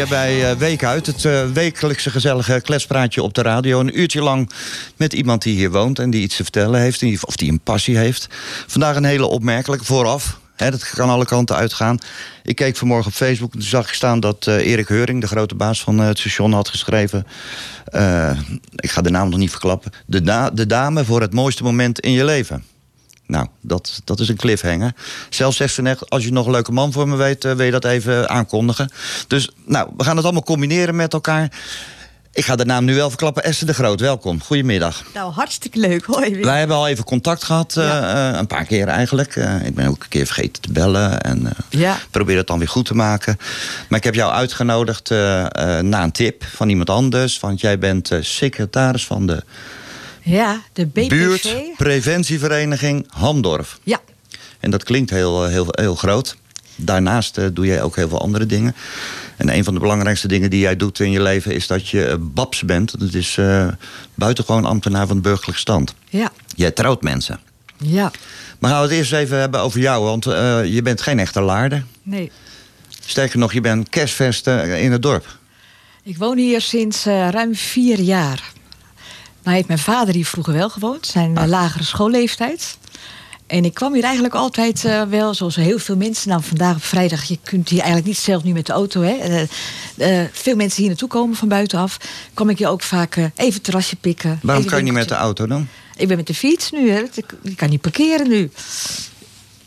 Weer bij eh, Week Uit. Het eh, wekelijkse gezellige kletspraatje op de radio. Een uurtje lang met iemand die hier woont en die iets te vertellen heeft. Of die een passie heeft. Vandaag een hele opmerkelijke vooraf. Dat kan alle kanten uitgaan. Ik keek vanmorgen op Facebook en toen zag ik staan dat eh, Erik Heuring... de grote baas van het station, had geschreven... ik ga de naam nog niet verklappen... De, de dame voor het mooiste moment in je leven. Nou, dat, dat is een cliffhanger. Zelfs zegt ze net, als je nog een leuke man voor me weet... eh, wil je dat even aankondigen. Dus nou, we gaan het allemaal combineren met elkaar. Ik ga de naam nu wel verklappen. Esther de Groot, welkom. Goedemiddag. Nou, hartstikke leuk. Hoi. Wim. Wij hebben al even contact gehad, eh, eh, een paar keer eigenlijk. Ik ben ook een keer vergeten te bellen en Ja. probeer het dan weer goed te maken. Maar ik heb jou uitgenodigd na een tip van iemand anders. Want jij bent secretaris van de Ja, de BPV. Buurtpreventievereniging Hamdorf. Ja, En dat klinkt heel, eh, heel, heel groot. Daarnaast eh, doe jij ook heel veel andere dingen. En een van de belangrijkste dingen die jij doet in je leven... is dat je eh, babs bent. Dat is eh buitengewoon ambtenaar van de burgerlijke stand. ja, Jij trouwt mensen. ja. Maar gaan we het eerst even hebben over jou. Want je bent geen echte laarder. Nee. Sterker nog, je bent kerstvest eh, in het dorp. Ik woon hier sinds ruim vier jaar. Nou heeft mijn vader hier vroeger wel gewoond. Zijn Ah. eh, lagere schoolleeftijd. En ik kwam hier eigenlijk altijd eh, wel, zoals heel veel mensen. Nou, vandaag op vrijdag, je kunt hier eigenlijk niet zelf nu met de auto. Hè. Eh, veel mensen hier naartoe komen van buitenaf. Kwam ik hier ook vaak even terrasje pikken. Waarom kan je niet met de auto dan? Ik ben met de fiets nu, hè. Ik, ik kan niet parkeren nu.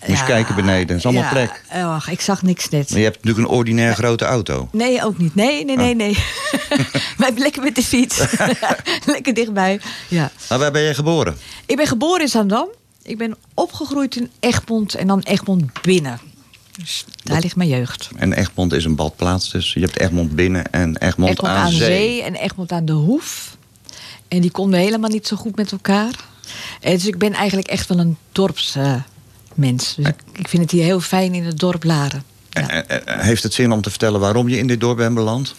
Moet je kijken beneden, dat is allemaal ja, plek. eh, Och, ik zag niks net. Maar je hebt natuurlijk een ordinair grote auto. Nee, ook niet. Nee, nee, Oh. nee, nee. Wij hebben lekker met de fiets. lekker dichtbij. Ja. Maar waar ben je geboren? Ik ben geboren in Zandam. Ik ben opgegroeid in Egmond en dan Egmond binnen. Dus daar ligt mijn jeugd. En Egmond is een badplaats, dus je hebt Egmond binnen en Egmond, Egmond aan, zee. en Egmond aan de Hoef. En die konden helemaal niet zo goed met elkaar. En dus ik ben eigenlijk echt wel een dorpsmens. dus ik, ik vind het hier heel fijn in het dorp Laren. Ja. Heeft het zin om te vertellen waarom je in dit dorp bent beland?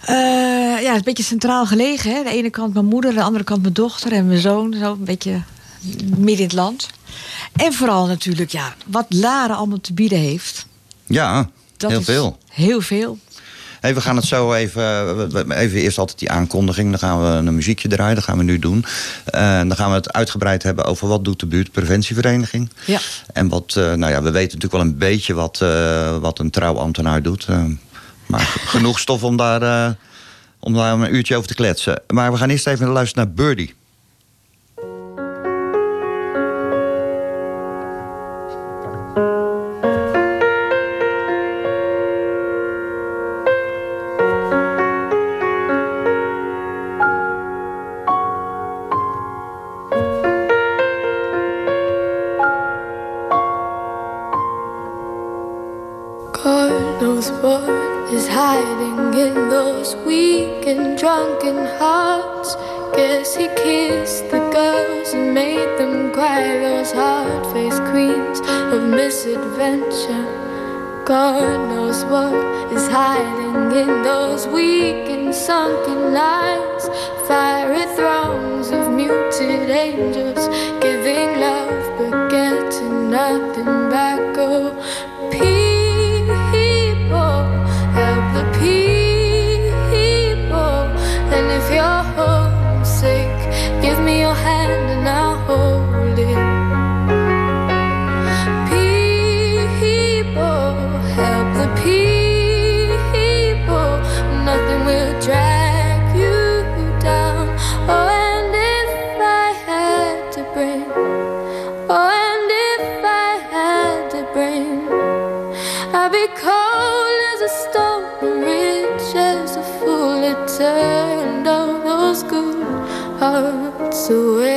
Eh, ja, het is een beetje centraal gelegen. Hè? De ene kant mijn moeder, de andere kant mijn dochter en mijn zoon. Zo een beetje midden in het land. En vooral natuurlijk, ja, wat Laren allemaal te bieden heeft. Ja, Dat heel is veel. Heel veel. Hey, we gaan het zo even, even eerst altijd die aankondiging. Dan gaan we een muziekje draaien, dat gaan we nu doen. Eh, dan gaan we het uitgebreid hebben over wat doet de buurtpreventievereniging. Ja. En wat, eh, nou ja, we weten natuurlijk wel een beetje wat, eh, wat een trouwambtenaar doet. Maar genoeg stof om daar, om daar een uurtje over te kletsen. Maar we gaan eerst even luisteren naar Birdie. So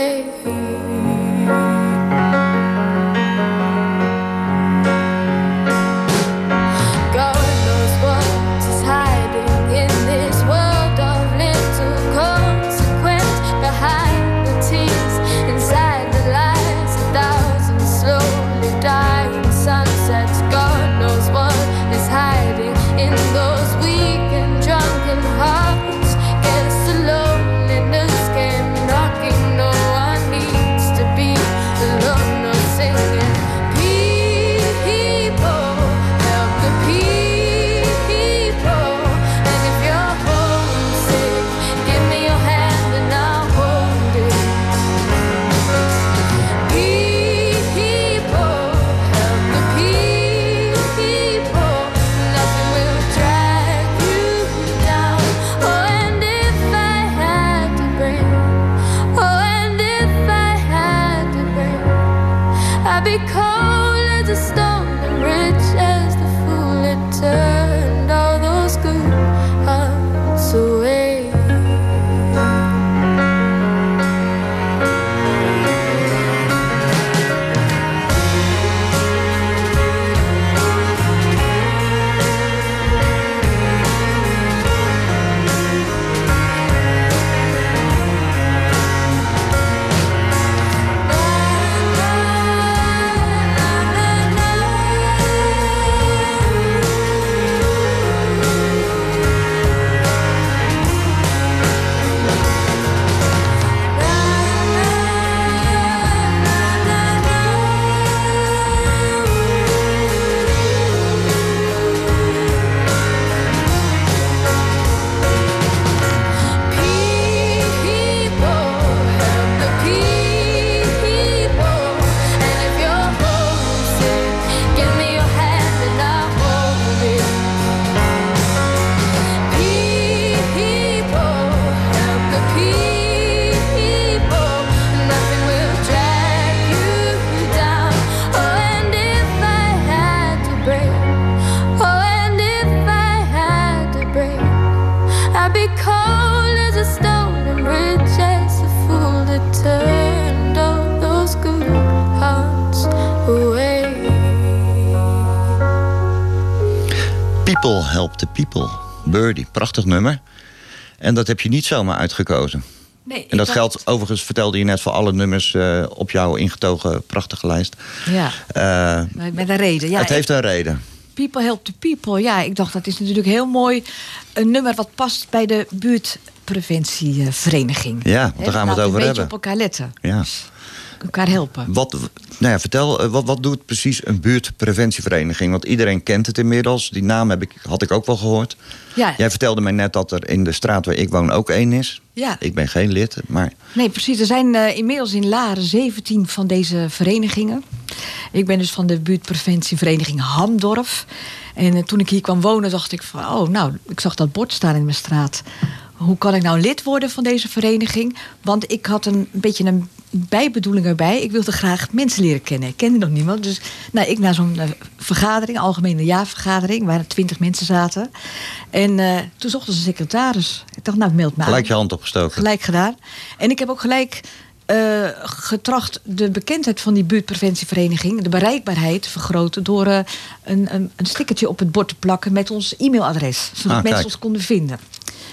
prachtig nummer. En dat heb je niet zomaar uitgekozen. Nee, En dat geldt overigens, vertelde je net, voor alle nummers eh, op jouw ingetogen prachtige lijst. Ja, Eh, met een reden. Ja, het heeft een reden. People Help the People. Ja, ik dacht dat is natuurlijk heel mooi. Een nummer wat past bij de buurtpreventievereniging. Ja, want daar gaan we het over een beetje hebben. op elkaar letten. Ja. Elkaar helpen. Wat, nou ja, vertel, eh, wat, wat doet precies een buurtpreventievereniging? Want iedereen kent het inmiddels. Die naam heb ik, had ik ook wel gehoord. Ja, Jij vertelde mij net dat er in de straat waar ik woon ook één is. ja. Ik ben geen lid, maar Nee, precies. Er zijn eh, inmiddels in Laren 17 van deze verenigingen. Ik ben dus van de buurtpreventievereniging Hamdorf. En eh, toen ik hier kwam wonen, dacht ik van... oh, nou, ik zag dat bord staan in mijn straat. Hoe kan ik nou lid worden van deze vereniging? Want ik had een, beetje een bijbedoeling erbij. Ik wilde graag mensen leren kennen. Ik kende nog niemand. Dus nou, ik naar zo'n eh, vergadering, algemene jaarvergadering... waar twintig mensen zaten. En eh, toen zochten ze een secretaris. Ik dacht, nou, meld me aan. gelijk je hand opgestoken. Gelijk gedaan. En ik heb ook gelijk eh, getracht de bekendheid van die buurtpreventievereniging, de bereikbaarheid te vergroten door een, een, een stickertje op het bord te plakken met ons e-mailadres, zodat Ah, mensen ons konden vinden.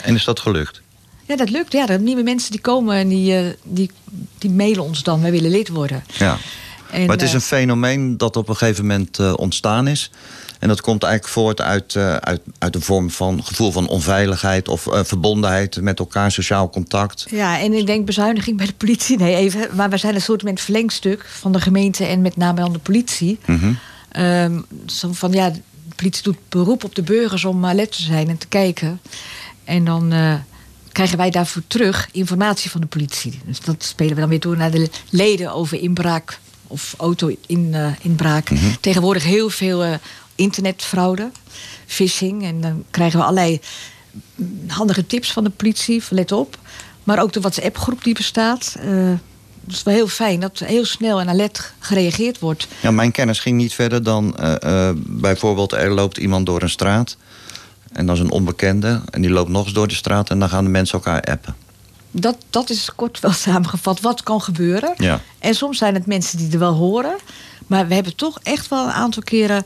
En is dat gelukt? Ja, dat lukt. Ja, er nieuwe mensen die komen en die, eh, die, die mailen ons dan. Wij willen lid worden. Ja. En, maar het is eh, een fenomeen dat op een gegeven moment eh, ontstaan is. En dat komt eigenlijk voort uit, uit, uit een vorm van gevoel van onveiligheid of verbondenheid met elkaar, sociaal contact. Ja, en ik denk bezuiniging bij de politie. Nee, even. Maar we zijn een soort met verlengstuk van de gemeente en met name dan de politie. Mhm. Ehm, zo van ja, de politie doet beroep op de burgers om alert te zijn en te kijken. En dan krijgen wij daarvoor terug informatie van de politie. Dus dat spelen we dan weer door naar de leden over inbraak of auto-inbraak. Tegenwoordig heel veel eh, internetfraude, phishing. En dan krijgen we allerlei mm, handige tips van de politie, let op. Maar ook de WhatsApp-groep die bestaat. Het is wel heel fijn dat heel snel en alert gereageerd wordt. Ja, mijn kennis ging niet verder dan eh, bijvoorbeeld er loopt iemand door een straat. En dat is een onbekende. En die loopt nog eens door de straat en dan gaan de mensen elkaar appen. dat, dat is kort wel samengevat wat kan gebeuren. Ja. En soms zijn het mensen die er wel horen. Maar we hebben toch echt wel een aantal keren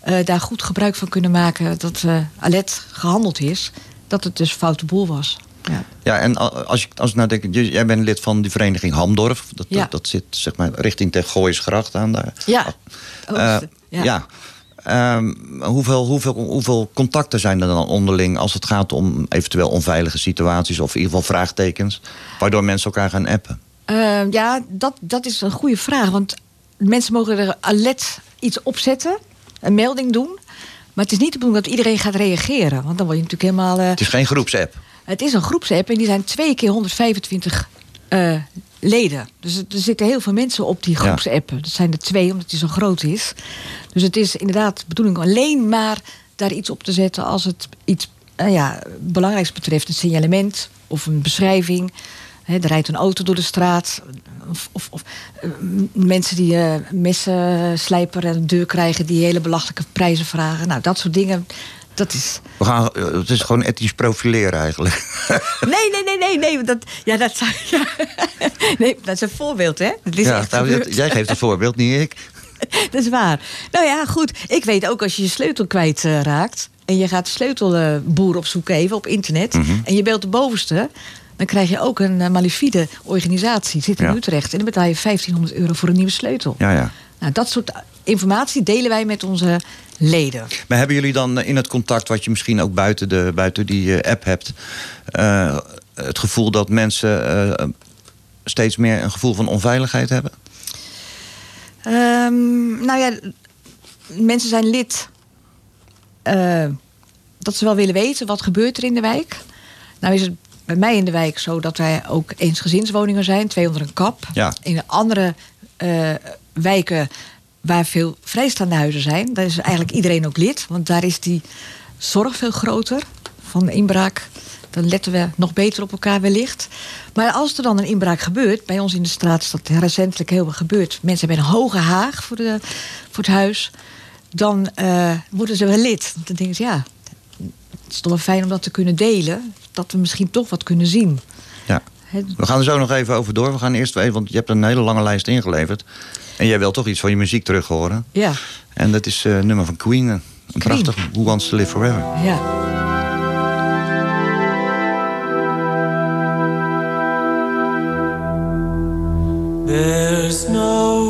eh, daar goed gebruik van kunnen maken. Dat eh Alet gehandeld is. Dat het dus foute boel was. Ja. Ja, en als ik, als ik nou denk, jij bent lid van die vereniging Hamdorf. Dat, Ja. dat, dat zit zeg maar richting ter Gooisgracht aan daar. Ja. Eh, Oosten, ja. ja. Ehm, hoeveel, hoeveel, hoeveel contacten zijn er dan onderling als het gaat om eventueel onveilige situaties of in ieder geval vraagtekens, waardoor mensen elkaar gaan appen? Eh, ja, dat, dat is een goede vraag. Want mensen mogen er alert iets opzetten, een melding doen. Maar het is niet de bedoeling dat iedereen gaat reageren. Want dan word je natuurlijk helemaal. eh, Het is geen groepsapp. Het is een groepsapp en die zijn twee keer 125 eh, leden. Dus er zitten heel veel mensen op die Ja. groepsapp. Dat zijn er twee, omdat die zo groot is. Dus het is inderdaad de bedoeling alleen maar daar iets op te zetten... als het iets eh, ja, belangrijks betreft. Een signalement of een beschrijving. Hè, er rijdt een auto door de straat. Of, of, of eh, mensen die eh messenslijper aan de deur krijgen... die hele belachelijke prijzen vragen. Nou, dat soort dingen... Dat is, We gaan, eh, het is gewoon ethisch profileren eigenlijk. Nee, nee, nee, nee, nee. Dat, ja, dat, zou, ja. nee, dat is een voorbeeld, hè? Dat is Ja, echt nou, dat- jij geeft het voorbeeld, niet ik. Dat is waar. Nou ja, goed. Ik weet ook als je je sleutel kwijtraakt... raakt en je gaat sleutelboer opzoeken even op internet... Mhm. en je belt de bovenste... dan krijg je ook een eh, malafide organisatie. Zit in Ja. Utrecht. En dan betaal je 1500 euro voor een nieuwe sleutel. Ja, ja. Nou, dat soort informatie delen wij met onze leden. Maar hebben jullie dan in het contact, wat je misschien ook buiten, de, buiten die eh, app hebt, eh, het gevoel dat mensen eh, steeds meer een gevoel van onveiligheid hebben? Ehm, nou ja, mensen zijn lid eh, dat ze wel willen weten wat gebeurt er in de wijk. Nou is het bij mij in de wijk zo dat wij ook eensgezinswoningen zijn, twee onder een kap. Ja. In de andere wijken waar veel vrijstaande huizen zijn, daar is eigenlijk iedereen ook lid. Want daar is die zorg veel groter van inbraak. Dan letten we nog beter op elkaar wellicht. Maar als er dan een inbraak gebeurt, bij ons in de straat is dat recentelijk heel veel gebeurd. Mensen hebben een hoge haag voor, de, voor het huis. Dan eh, worden ze wel lid. Want dan denken ze, ja, het is toch wel fijn om dat te kunnen delen. Dat we misschien toch wat kunnen zien. Ja. We gaan er zo nog even over door. We gaan eerst even, want je hebt een hele lange lijst ingeleverd. En jij wil toch iets van je muziek terug horen. Ja, En dat is eh, een nummer van Queen. Een Queen. prachtig Who Wants to Live Forever. ja. There's no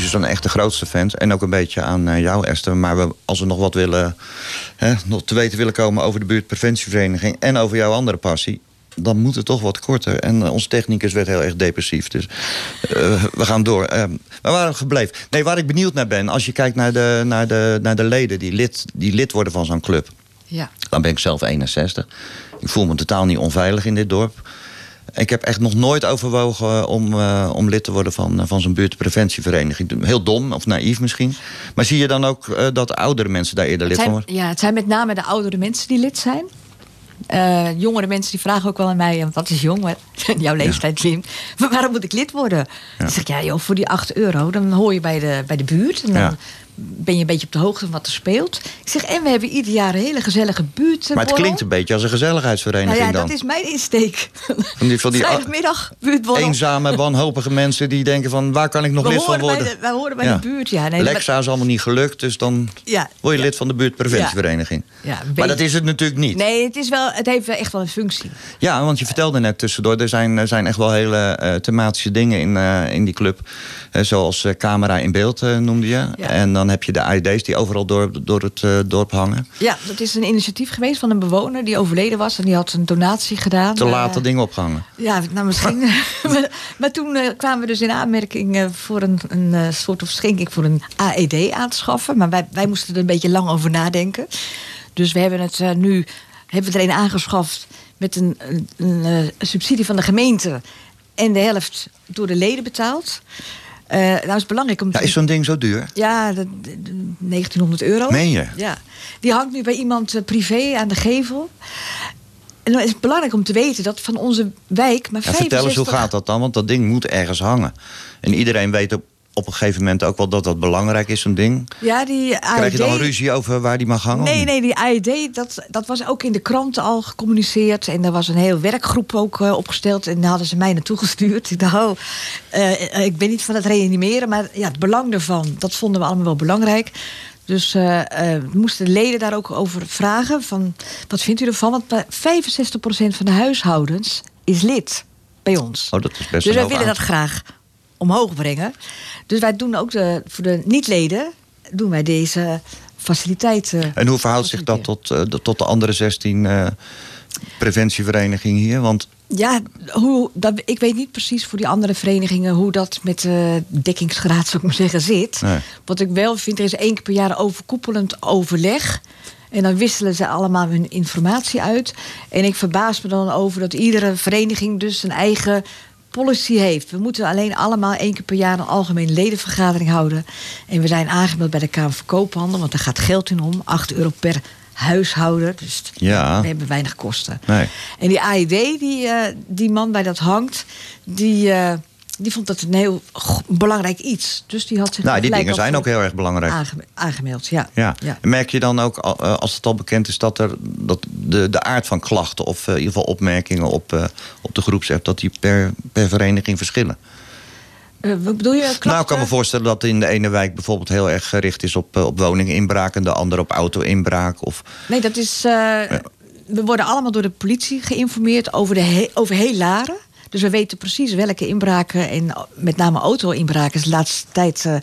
excuses aan echt de grootste fans. En ook een beetje aan eh, jou, Esther. Maar we, als we nog wat willen, hè, nog te weten willen komen over de buurtpreventievereniging... en over jouw andere passie, dan moet het toch wat korter. En eh, onze technicus werd heel erg depressief. Dus eh, we gaan door. Eh, maar waar gebleven? Nee, waar ik benieuwd naar ben... als je kijkt naar de, naar de, naar de leden die lid, die lid worden van zo'n club... Ja. Dan ben ik zelf 61. Ik voel me totaal niet onveilig in dit dorp. Ik heb echt nog nooit overwogen om, eh, om lid te worden van, eh, van zo'n buurtpreventievereniging. Heel dom of naïef misschien. Maar zie je dan ook eh, dat oudere mensen daar eerder Het lid van worden? ja, het zijn met name de oudere mensen die lid zijn. Eh, jongere mensen die vragen ook wel aan mij, want dat is jong, jouw leeftijd, Jim. Waarom moet ik lid worden? Dan zeg ik, ja joh, voor die 8 euro, dan hoor je bij de, bij de buurt. En dan Ja. Ben je een beetje op de hoogte van wat er speelt. Ik zeg, en we hebben ieder jaar een hele gezellige buurt. Maar het klinkt een beetje als een gezelligheidsvereniging Nou ja, dan. dat is mijn insteek. Van die, van die Vrijdagmiddag, buurtborrel. eenzame, wanhopige mensen die denken van... waar kan ik nog we lid van worden? de, wij horen bij Ja. de buurt, ja. Nee, Lexa is allemaal niet gelukt, dus dan Ja, word je lid van de buurtpreventievereniging. Maar dat is het natuurlijk niet. Nee, het, is wel, het heeft wel echt wel een functie. Ja, want je vertelde net tussendoor, er zijn, er zijn echt wel hele eh, thematische dingen in, eh, in die club. Eh, zoals camera in beeld noemde je. En dan heb je de ID's die overal door, door het eh, dorp hangen. Ja, dat is een initiatief geweest van een bewoner die overleden was. En die had een donatie gedaan. Te Eh, laat dat ding opgehangen. Ja, nou misschien. maar, maar toen eh, kwamen we dus in aanmerking voor een, een soort of schenking voor een AED aan te schaffen. Maar wij, wij moesten er een beetje lang over nadenken. Dus we hebben het nu hebben we er een aangeschaft met een, een, een, subsidie van de gemeente. En de helft door de leden betaald. Eh nou is het belangrijk om Ja, is zo'n ding zo duur? ja, de 1900 euro. Meen je? Ja. Die hangt nu bij iemand eh, privé aan de gevel. En dan is het belangrijk om te weten dat van onze wijk... Maar Ja, vertel eens, hoe 65 gaat dat dan? Want dat ding moet ergens hangen. En iedereen weet op, op een gegeven moment ook wel dat dat belangrijk is, zo'n ding. Ja, die AED... Krijg je dan ruzie over waar die mag hangen? Nee, nee, die AED, dat, dat was ook in de kranten al gecommuniceerd. En er was een heel werkgroep ook eh, opgesteld. En daar hadden ze mij naartoe gestuurd. Ik dacht, oh, eh, ik ben niet van het reanimeren. Maar ja, het belang ervan, dat vonden we allemaal wel belangrijk. Dus we moesten de leden daar ook over vragen. Van, wat vindt u ervan? Want bij 65% van de huishoudens is lid bij ons. Oh, dat is best Dus wij willen dat graag omhoog brengen. Dus wij doen ook de, voor de niet-leden doen wij deze faciliteiten. En hoe verhoudt zich dat tot, eh, de- tot de andere 16 eh, preventieverenigingen hier? Want Ja, hoe, dat, ik weet niet precies voor die andere verenigingen hoe dat met de dekkingsgraad, zou ik maar zeggen, zit. Nee. Wat ik wel vind, er is één keer per jaar overkoepelend overleg. En dan wisselen ze allemaal hun informatie uit. En ik verbaas me dan over dat iedere vereniging dus een eigen policy heeft. We moeten alleen allemaal één keer per jaar een algemene ledenvergadering houden. En we zijn aangemeld bij de Kamer van Koophandel, want daar gaat geld in om. 8 euro per huishouden. Dus Ja. we hebben weinig kosten. Nee. En die AED, die, eh, die man bij dat hangt, die, eh, die vond dat een heel belangrijk iets. Dus die had zich nou, die dingen zijn ook heel erg belangrijk. aangeme- aangemeld. Ja. Ja. Ja. En Merk je dan ook, eh, als het al bekend is, dat, er, dat de, de aard van klachten of eh, in ieder geval opmerkingen op, eh, op de groepsapp, dat die per, per vereniging verschillen? Wat bedoel je? Klachten? Nou, ik kan me voorstellen dat in de ene wijk bijvoorbeeld heel erg gericht is op, op woninginbraak en de andere op auto-inbraak. Of, Nee, dat is. We worden allemaal door de politie geïnformeerd over, de he- over heel Laren. Dus we weten precies welke inbraken en met name auto-inbraken is de laatste tijd eh,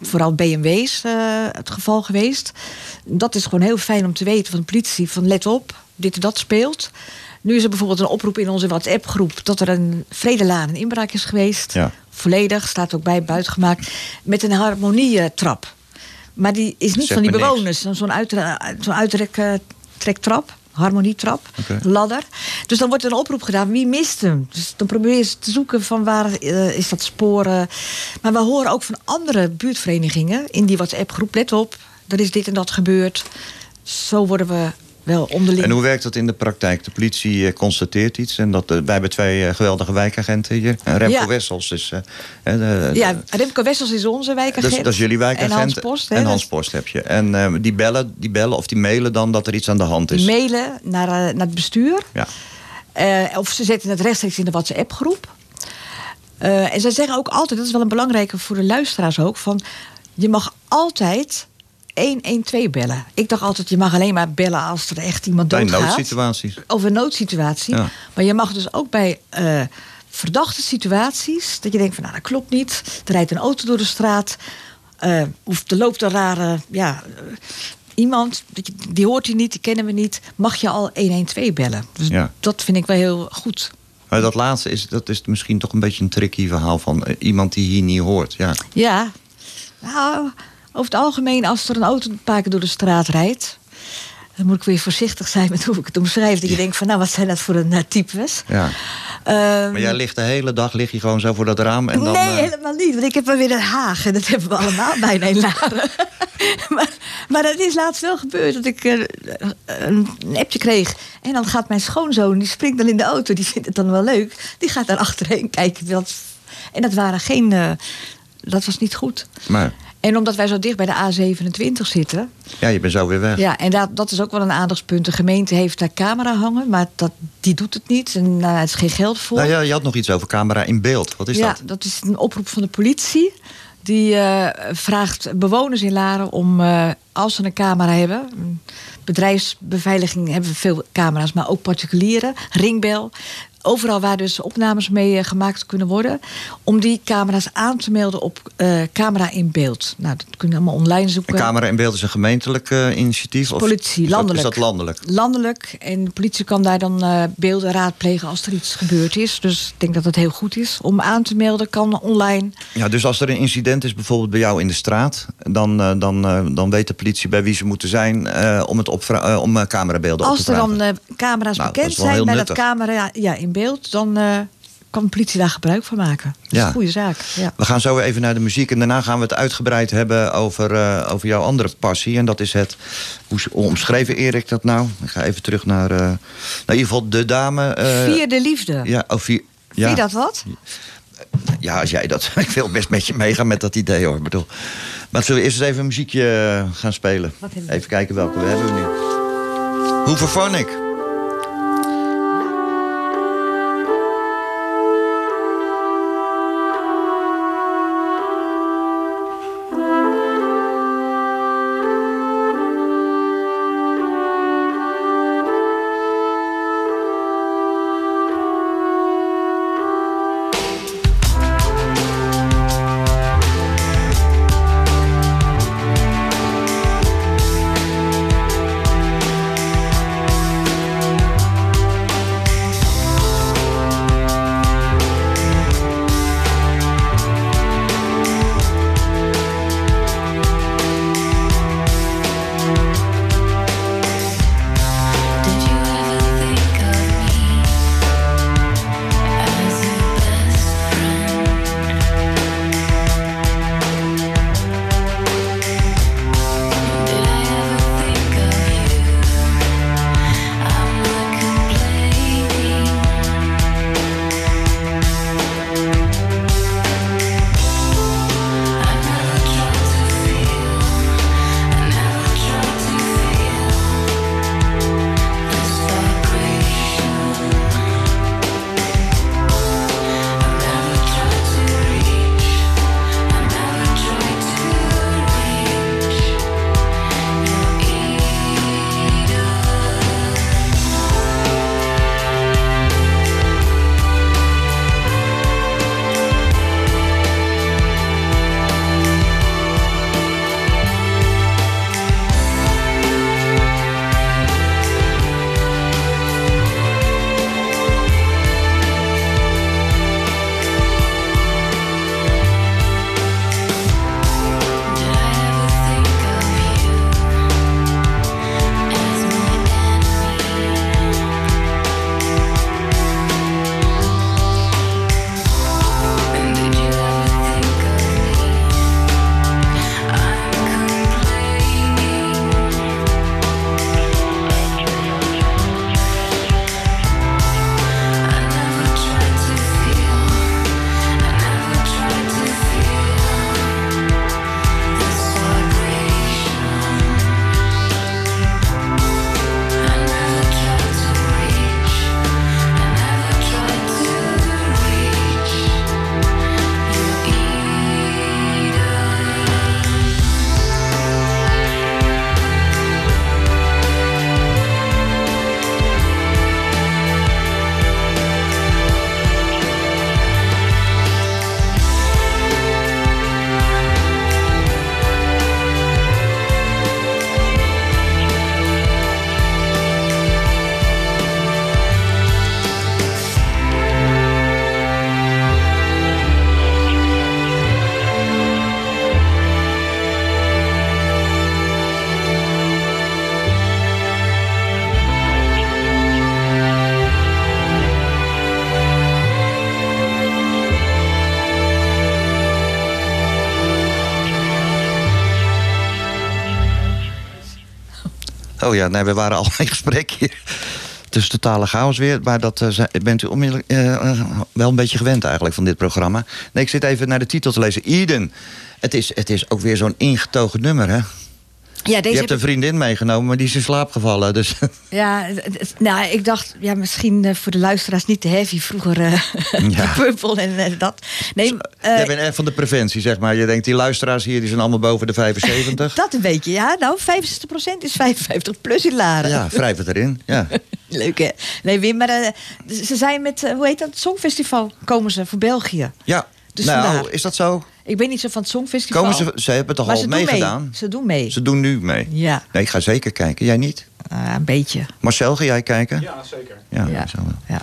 vooral BMW's eh, het geval geweest. Dat is gewoon heel fijn om te weten van de politie: van let op, dit en dat speelt. Nu is er bijvoorbeeld een oproep in onze WhatsApp-groep dat er een Vredelaan een inbraak is geweest. Ja. Volledig, staat ook bij, buitengemaakt. Met een harmonietrap. Maar die is niet van die bewoners. Zo'n zo'n uitre- harmonietrap, ladder. Dus dan wordt er een oproep gedaan, wie mist hem? Dus dan probeer je te zoeken van waar eh, is dat sporen. Maar we horen ook van andere buurtverenigingen in die WhatsApp-groep, let op, er is dit en dat gebeurd. Zo worden we wel onderling. En hoe werkt dat in de praktijk? De politie eh, constateert iets. En dat, eh, wij hebben twee eh, geweldige wijkagenten hier. Remco Ja. Wessels is... hè, de- ja, Remco Wessels is onze wijkagent. dat, is, dat is jullie wijkagent. En Hans Post. hè, En Hans Post heb je. En die, bellen, die bellen of die mailen dan dat er iets aan de hand is. Die mailen naar, naar het bestuur. Ja. Of ze zetten het rechtstreeks in de WhatsApp-groep. En zij zeggen ook altijd, dat is wel een belangrijke voor de luisteraars ook, van je mag altijd 112 bellen. Ik dacht altijd, je mag alleen maar bellen als er echt iemand Bij doodgaat. noodsituaties. Of een noodsituatie. Ja. Maar je mag dus ook bij eh, verdachte situaties. Dat je denkt van nou, dat klopt niet. Er rijdt een auto door de straat. eh, of er loopt een rare ja, eh, iemand. je- Die hoort hij niet, die kennen we niet. Mag je al 112 bellen. Dus Ja. dat vind ik wel heel goed. Maar dat laatste is, dat is misschien toch een beetje een tricky verhaal van iemand die hier niet hoort. Ja. Ja, nou, over het algemeen als er een auto een paar keer door de straat rijdt... dan moet ik weer voorzichtig zijn met hoe ik het omschrijf. Dat je denkt van, nou, wat zijn dat voor een eh, types? ja. Ehm, Maar jij ligt de hele dag lig je gewoon zo voor dat raam en dan. nee, eh, helemaal niet. Want ik heb wel weer Den Haag. En dat hebben we allemaal bijna in Laren. maar, maar dat is laatst wel gebeurd. Dat ik eh, een appje kreeg. En dan gaat mijn schoonzoon, die springt dan in de auto. Die vindt het dan wel leuk. Die gaat daar achterheen kijken. Wat, en dat waren geen... dat was niet goed. Maar En omdat wij zo dicht bij de A27 zitten. ja, je bent zo weer weg. Ja, en dat, dat is ook wel een aandachtspunt. De gemeente heeft daar camera hangen, maar dat, die doet het niet. En daar is geen geld voor. Nou ja, je had nog iets over camera in beeld. Wat is ja, dat? dat is een oproep van de politie. Die eh, vraagt bewoners in Laren om, eh, als ze een camera hebben... bedrijfsbeveiliging hebben we veel camera's, maar ook particulieren, ringbel... Overal waar dus opnames mee eh, gemaakt kunnen worden... om die camera's aan te melden op eh, camera in beeld. Nou, dat kun je allemaal online zoeken. Camera in beeld is een gemeentelijk eh, initiatief? Of Politie, is dat- landelijk. Is dat landelijk? landelijk. En de politie kan daar dan beelden raadplegen als er iets gebeurd is. Dus ik denk dat het heel goed is. Om aan te melden kan online. Ja, dus als er een incident is, bijvoorbeeld bij jou in de straat, dan, dan, dan weet de politie bij wie ze moeten zijn om, het om camerabeelden op Als te er vragen. dan camera's Nou, dat bekend zijn bij dat camera ja, in beeld, dan eh, kan de politie daar gebruik van maken. Dat is Ja. een goede zaak. Ja. We gaan zo even naar de muziek en daarna gaan we het uitgebreid hebben over, eh, over jouw andere passie. En dat is het, hoe omschreef Erik dat nou? Ik ga even terug naar, eh, naar in ieder geval de dame. eh, Vierde liefde. Ja, oh, vier, ja. Vind je dat wat? Ja, als jij dat. Ik wil best met je meegaan met dat idee hoor. Ik bedoel. Maar zullen we eerst eens even een muziekje gaan spelen? Even kijken welke we hebben nu. Hooverphonic. Thank we waren al in gesprek hier. Is totale chaos weer, maar dat eh, bent u onmiddellijk eh, eh, wel een beetje gewend eigenlijk van dit programma. Nee, ik zit even naar de titel te lezen. Eden. Het is, het is ook weer zo'n ingetogen nummer, hè? Ja, Je hebt een vriendin meegenomen, maar die is in slaap gevallen. Dus ja, nou, ik dacht, ja, misschien eh, voor de luisteraars niet te heavy vroeger. eh Ja. Purple en eh, dat. Nee, eh, jij bent echt van de preventie, zeg maar. Je denkt, die luisteraars hier die zijn allemaal boven de 75. dat een beetje, ja. Nou, 65% is 55 plus in Laren. Ja, wrijf het erin. Ja. Leuk, hè? Nee, Wim, maar ze zijn met, hoe heet dat, het Songfestival komen ze voor België. ja. Dus nou, vandaar. is dat zo? Ik ben niet zo van het Songfestival. Komen ze, ze hebben toch maar al meegedaan? mee. Ze doen mee. Ze doen nu mee. Ja, Nee, ik ga zeker kijken. Jij niet? Ah, een beetje. Marcel, ga jij kijken? Ja, zeker. Ja, Ja. Ja.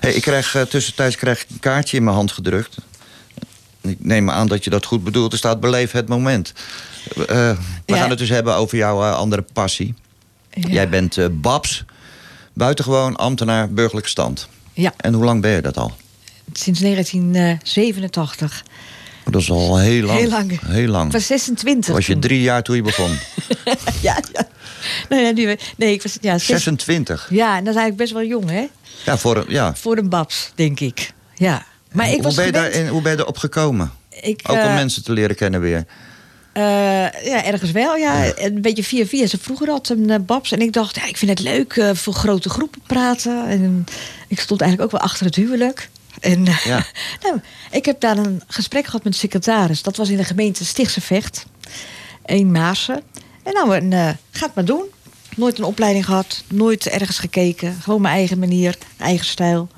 Hey, ik krijg, eh, tussentijds krijg ik een kaartje in mijn hand gedrukt. Ik neem aan dat je dat goed bedoelt. Er staat beleef het moment. Eh, we Ja. gaan het dus hebben over jouw eh, andere passie. Ja. Jij bent eh, Babs, buitengewoon ambtenaar burgerlijke stand. Ja, En hoe lang ben je dat al? sinds 1987. Dat is al heel lang. Heel lang. Heel lang. Ik was 26 Was je drie jaar toen je begon? Ja, ja. Nee, nee, nee, ik was ja, zes- 26. Ja, en dat is eigenlijk best wel jong, hè? Ja, voor een, ja. Voor een babs, denk ik. Ja. Maar ik hoe, was ben je gewend- daarin, hoe ben je erop gekomen? Ik, Ook om eh, mensen te leren kennen weer. Eh, ja, ergens wel, ja. Een beetje via via. Ze vroeger had een eh, Babs. En ik dacht, ja, ik vind het leuk voor grote groepen praten. En ik stond eigenlijk ook wel achter het huwelijk. En eh, Ja. nou, ik heb daar een gesprek gehad met de secretaris. Dat was in de gemeente Stichtse Vecht. In Maasen. En nou, en, eh, ga het maar doen. Nooit een opleiding gehad. Nooit ergens gekeken. Gewoon mijn eigen manier. Eigen stijl.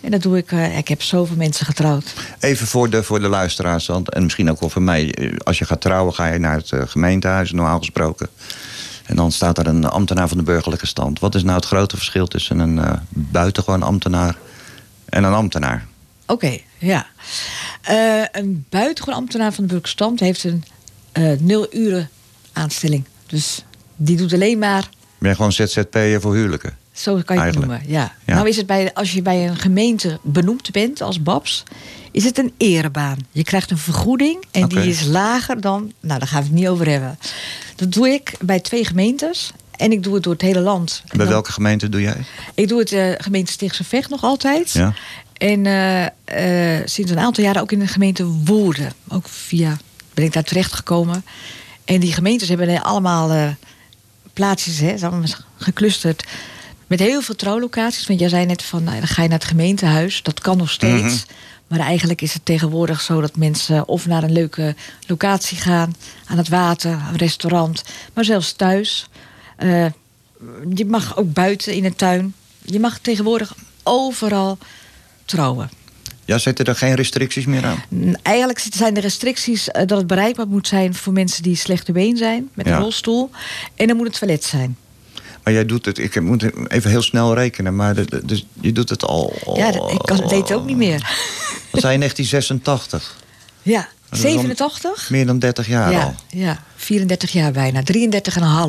En dat doe ik. eh, ik heb zoveel mensen getrouwd. Even voor de, voor de luisteraars, want, en misschien ook wel voor mij. Als je gaat trouwen, ga je naar het eh, gemeentehuis, normaal gesproken. En dan staat er een ambtenaar van de burgerlijke stand. Wat is nou het grote verschil tussen een buitengewoon ambtenaar en een ambtenaar? Oké, ja. Eh, een buitengewoon ambtenaar van de burgerstand heeft een eh nul uren aanstelling. Dus die doet alleen maar, Ben je gewoon ZZP'er voor huwelijken? zo kan je het Eigenlijk. noemen. Ja. Ja. Nou is het bij, als je bij een gemeente benoemd bent als babs, is het een erebaan. Je krijgt een vergoeding en die is lager dan, nou daar gaan we het niet over hebben. Dat doe ik bij twee gemeentes en ik doe het door het hele land. En Bij dan- welke gemeente doe jij? Ik doe het eh gemeente Stichtse Vecht nog altijd. Ja. En eh, eh, sinds een aantal jaren ook in de gemeente Woerden. Ook via ben ik daar terecht gekomen. En die gemeentes hebben allemaal plaatsjes, hè, geclusterd. Met heel veel trouwlocaties. Want jij zei net van, nou, dan ga je naar het gemeentehuis. Dat kan nog steeds. Mhm. Maar eigenlijk is het tegenwoordig zo dat mensen of naar een leuke locatie gaan. Aan het water, een restaurant. Maar zelfs thuis. Eh, je mag ook buiten in de tuin. Je mag tegenwoordig overal trouwen. Ja, zitten er geen restricties meer aan? Eigenlijk zijn de restricties eh, dat het bereikbaar moet zijn voor mensen die slechte been zijn, met Ja. een rolstoel. En dan moet het toilet zijn. Maar jij doet het, ik moet even heel snel rekenen, maar de, de- dus je doet het al. Ja, dat- ik kan, weet het ook niet meer. Wat zei je 1986? Ja, 87? Meer dan 30 jaar al. Ja, ja, 34 jaar bijna.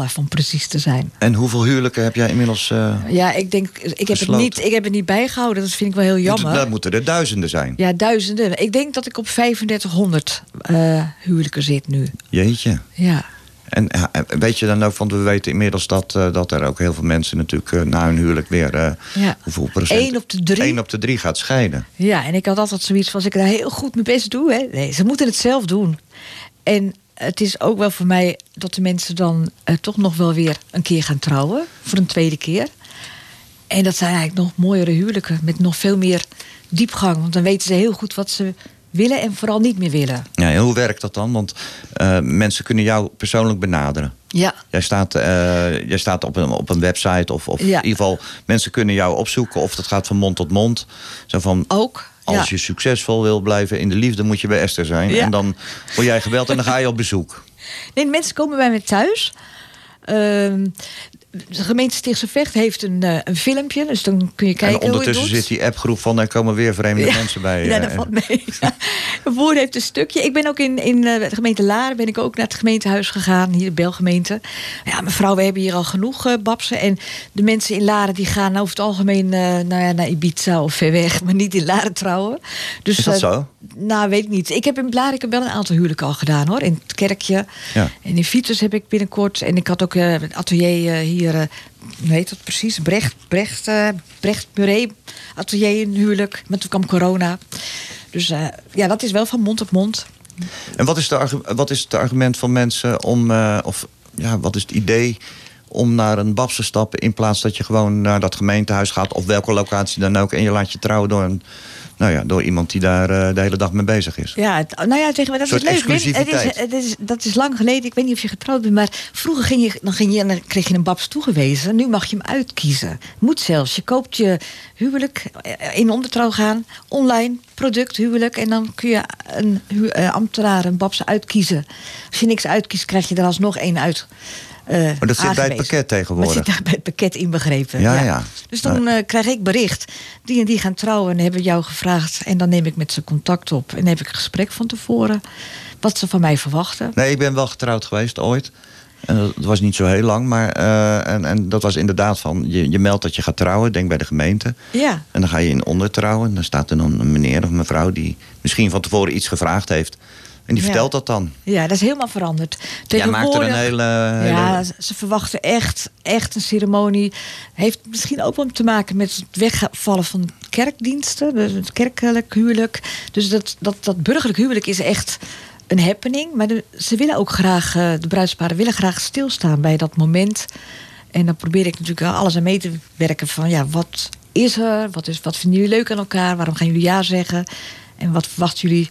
33,5 om precies te zijn. En hoeveel huwelijken heb jij inmiddels? eh, Ja, ik denk, ik heb, het niet, ik heb het niet bijgehouden. Dat vind ik wel heel jammer. Dat moeten er duizenden zijn. Ja, duizenden. Ik denk dat ik op 3500 eh, huwelijken zit nu. Jeetje. Ja. En eh, weet je dan ook, want we weten inmiddels dat, eh, dat er ook heel veel mensen natuurlijk eh, na hun huwelijk weer. eh, Ja. Hoeveel procent? Eén op de drie. Eén op de drie gaat scheiden. Ja, en ik had altijd zoiets van, als ik daar heel goed mijn best doe... Hè, nee, ze moeten het zelf doen. En het is ook wel voor mij dat de mensen dan eh, toch nog wel weer een keer gaan trouwen. Voor een tweede keer. En dat zijn eigenlijk nog mooiere huwelijken. Met nog veel meer diepgang. Want dan weten ze heel goed wat ze willen en vooral niet meer willen. Ja, en hoe werkt dat dan? Want eh, mensen kunnen jou persoonlijk benaderen. Ja, Jij staat, eh, jij staat op, een, op een website of, of Ja. in ieder geval mensen kunnen jou opzoeken of dat gaat van mond tot mond. Zo van, ook. als ja. je succesvol wil blijven in de liefde moet je bij Esther zijn. Ja. En dan word jij gebeld en dan ga je op bezoek. Nee, mensen komen bij mij thuis. Ehm, de gemeente Stichtse Vecht heeft een, eh, een filmpje. Dus dan kun je kijken en ondertussen zit die appgroep van... er komen weer vreemde mensen bij. Ja, eh, dat valt mee. Heeft een stukje. Ik ben ook in, in eh, de gemeente Laren ben ik ook naar het gemeentehuis gegaan, hier de Belgemeente. Ja, mevrouw, we hebben hier al genoeg babsen. En de mensen in Laren die gaan over het algemeen nou ja, naar Ibiza of ver weg, maar niet in Laren trouwen. Dus, Is dat zo? Nou, weet ik niet. Ik heb in Laren ik heb wel een aantal huwelijken al gedaan hoor. In het kerkje. Ja. En in Vitus heb ik binnenkort. En ik had ook het atelier eh, hier. eh, hoe heet dat precies? Brecht, Brecht, eh Brecht Murray atelier een huwelijk. Maar toen kwam corona. Dus eh, ja, dat is wel van mond op mond. En wat is, de, wat is het argument van mensen om... of ja, wat is het idee om naar een babs te stappen... in plaats dat je gewoon naar dat gemeentehuis gaat... of welke locatie dan ook... en je laat je trouwen door, een, nou ja, door iemand die daar eh, de hele dag mee bezig is. Ja, het- nou ja, tegen, dat Een soort is leuk. Het is, het is, dat is lang geleden. Ik weet niet of je getrouwd bent, maar vroeger ging je, dan ging je, en dan kreeg je een babs toegewezen. Nu mag je hem uitkiezen. Moet zelfs. Je koopt je huwelijk eh, in ondertrouw gaan, online product huwelijk, en dan kun je een eh, ambtenaar, een babs uitkiezen. Als je niks uitkiest, krijg je er alsnog één uit. Eh, Maar dat zit bij het pakket tegenwoordig. Dat zit daar bij het pakket inbegrepen. Ja, ja. Dus dan eh, krijg ik bericht. Die en die gaan trouwen en hebben jou gevraagd. En dan neem ik met ze contact op. En heb ik een gesprek van tevoren. Wat ze van mij verwachten. Nee, ik ben wel getrouwd geweest ooit. En dat was niet zo heel lang, maar eh, en, en dat was inderdaad van... Je, je meldt dat je gaat trouwen, denk bij de gemeente. Ja. En dan ga je in ondertrouwen. En dan staat er dan een meneer of mevrouw... die misschien van tevoren iets gevraagd heeft. En die vertelt dat dan. Ja, dat is helemaal veranderd. Jij maakt er een hele... hele- Ja, ze verwachten echt, echt een ceremonie. Heeft misschien ook wel te maken met het wegvallen van kerkdiensten. Het kerkelijk huwelijk. Dus dat, dat, dat burgerlijk huwelijk is echt een happening. Maar de- ze willen ook graag, eh, de bruidsparen willen graag stilstaan bij dat moment. En dan probeer ik natuurlijk alles aan mee te werken van ja, wat is er? Wat, is, wat vinden jullie leuk aan elkaar? Waarom gaan jullie ja zeggen? En wat verwachten jullie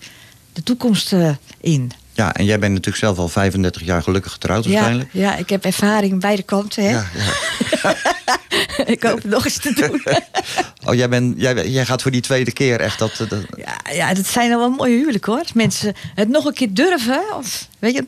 de toekomst eh, in? Ja, en jij bent natuurlijk zelf al 35 jaar gelukkig getrouwd Ja, waarschijnlijk. ja, ik heb ervaring aan beide kanten. Hè? Ja, ja. ik hoop het nog eens te doen. Oh, jij, bent, jij, jij gaat voor die tweede keer echt dat... dat ja, ja, dat zijn al wel mooie huwelijken hoor. Mensen het nog een keer durven. Of, weet je?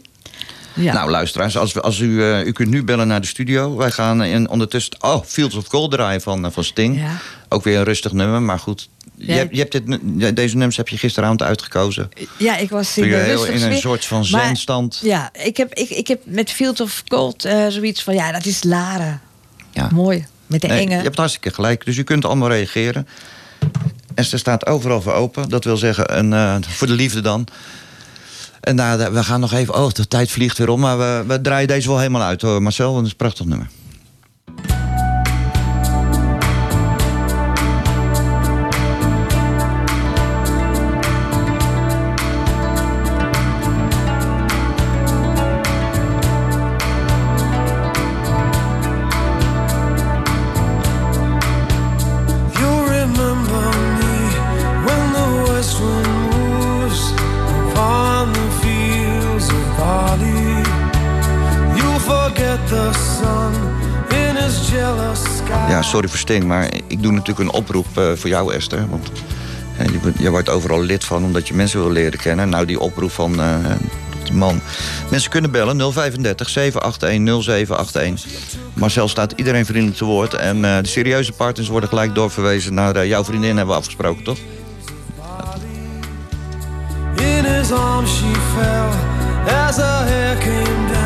Ja. Nou, luisteraars, als, we, als u, eh, u kunt nu bellen naar de studio. Wij gaan in, ondertussen... Oh, Fields of Gold draaien van, eh, van Sting. Ja. Ook weer een rustig nummer, maar goed. Je, hebt- je hebt dit, deze nummers heb je gisteravond uitgekozen. ja, ik was in, heel in een soort van zenstand... Ja, ik heb, ik, ik heb met Field of Gold eh, zoiets van... Ja, dat is Laren. Ja. Mooi. Met de Nee, enge. je hebt hartstikke gelijk, dus u kunt allemaal reageren. Esther staat overal voor open. Dat wil zeggen, een, eh, voor de liefde dan. En nou, we gaan nog even... Oh, de tijd vliegt weer om. Maar we, we draaien deze wel helemaal uit hoor, Marcel. Want het is een prachtig nummer. Sorry voor Sting, maar ik doe natuurlijk een oproep eh, voor jou, Esther. Want je, wordt- overal lid van omdat je mensen wil leren kennen. Nou, die oproep van eh, die man. Mensen kunnen bellen 035 781 0781. Marcel staat iedereen vriendelijk te woord. En eh, de serieuze partners worden gelijk doorverwezen naar jouw vriendin, hebben we afgesproken, toch? In his arms she fell as her hair came down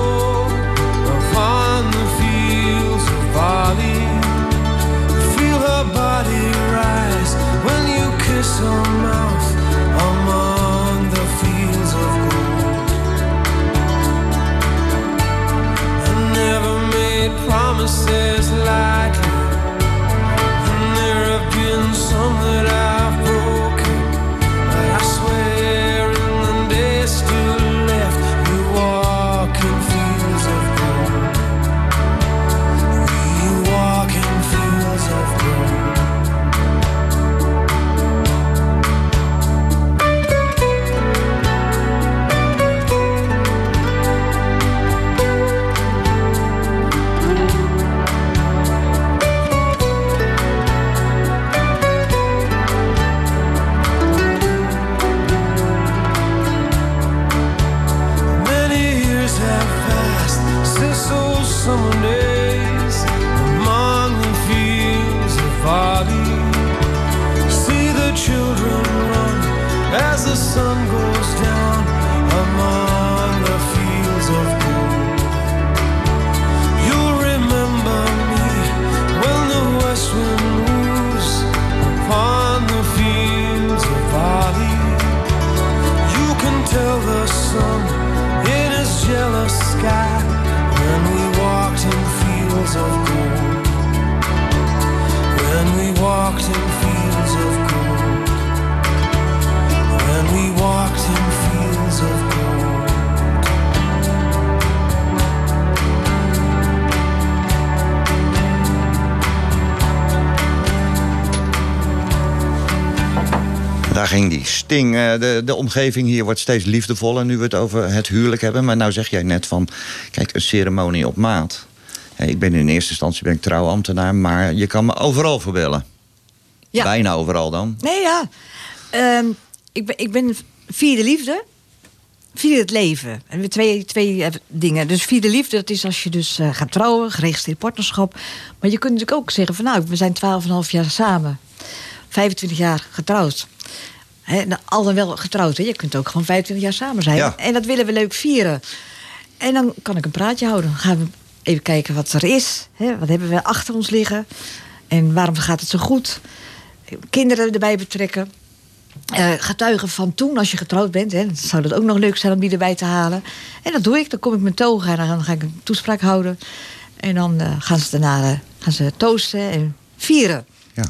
promises like eh, De, de omgeving hier wordt steeds liefdevoller nu we het over het huwelijk hebben. Maar nou zeg jij net van, kijk, een ceremonie op maat. Ik ben in eerste instantie ben ik trouwambtenaar, maar je kan me overal voor bellen. Ja. Bijna overal dan. Nee, ja. Ehm, ik, ben, ik ben vierde liefde. Vierde het leven. En we twee, twee eh, dingen. Dus vierde liefde, dat is als je dus eh, gaat trouwen, geregistreerd partnerschap. Maar je kunt natuurlijk ook zeggen van nou, we zijn 12,5 jaar samen. 25 jaar getrouwd. Nou, al dan wel getrouwd, hè. je kunt ook gewoon 25 jaar samen zijn. Ja. En dat willen we leuk vieren. En dan kan ik een praatje houden. Dan gaan we even kijken wat er is. Wat hebben we achter ons liggen? En waarom gaat het zo goed? Kinderen erbij betrekken. Eh, getuigen van toen, als je getrouwd bent. Hè, zou dat ook nog leuk zijn om die erbij te halen. En dat doe ik. Dan kom ik met togen en dan ga ik een toespraak houden. En dan eh, gaan ze daarna eh, gaan ze toasten en vieren. Ja.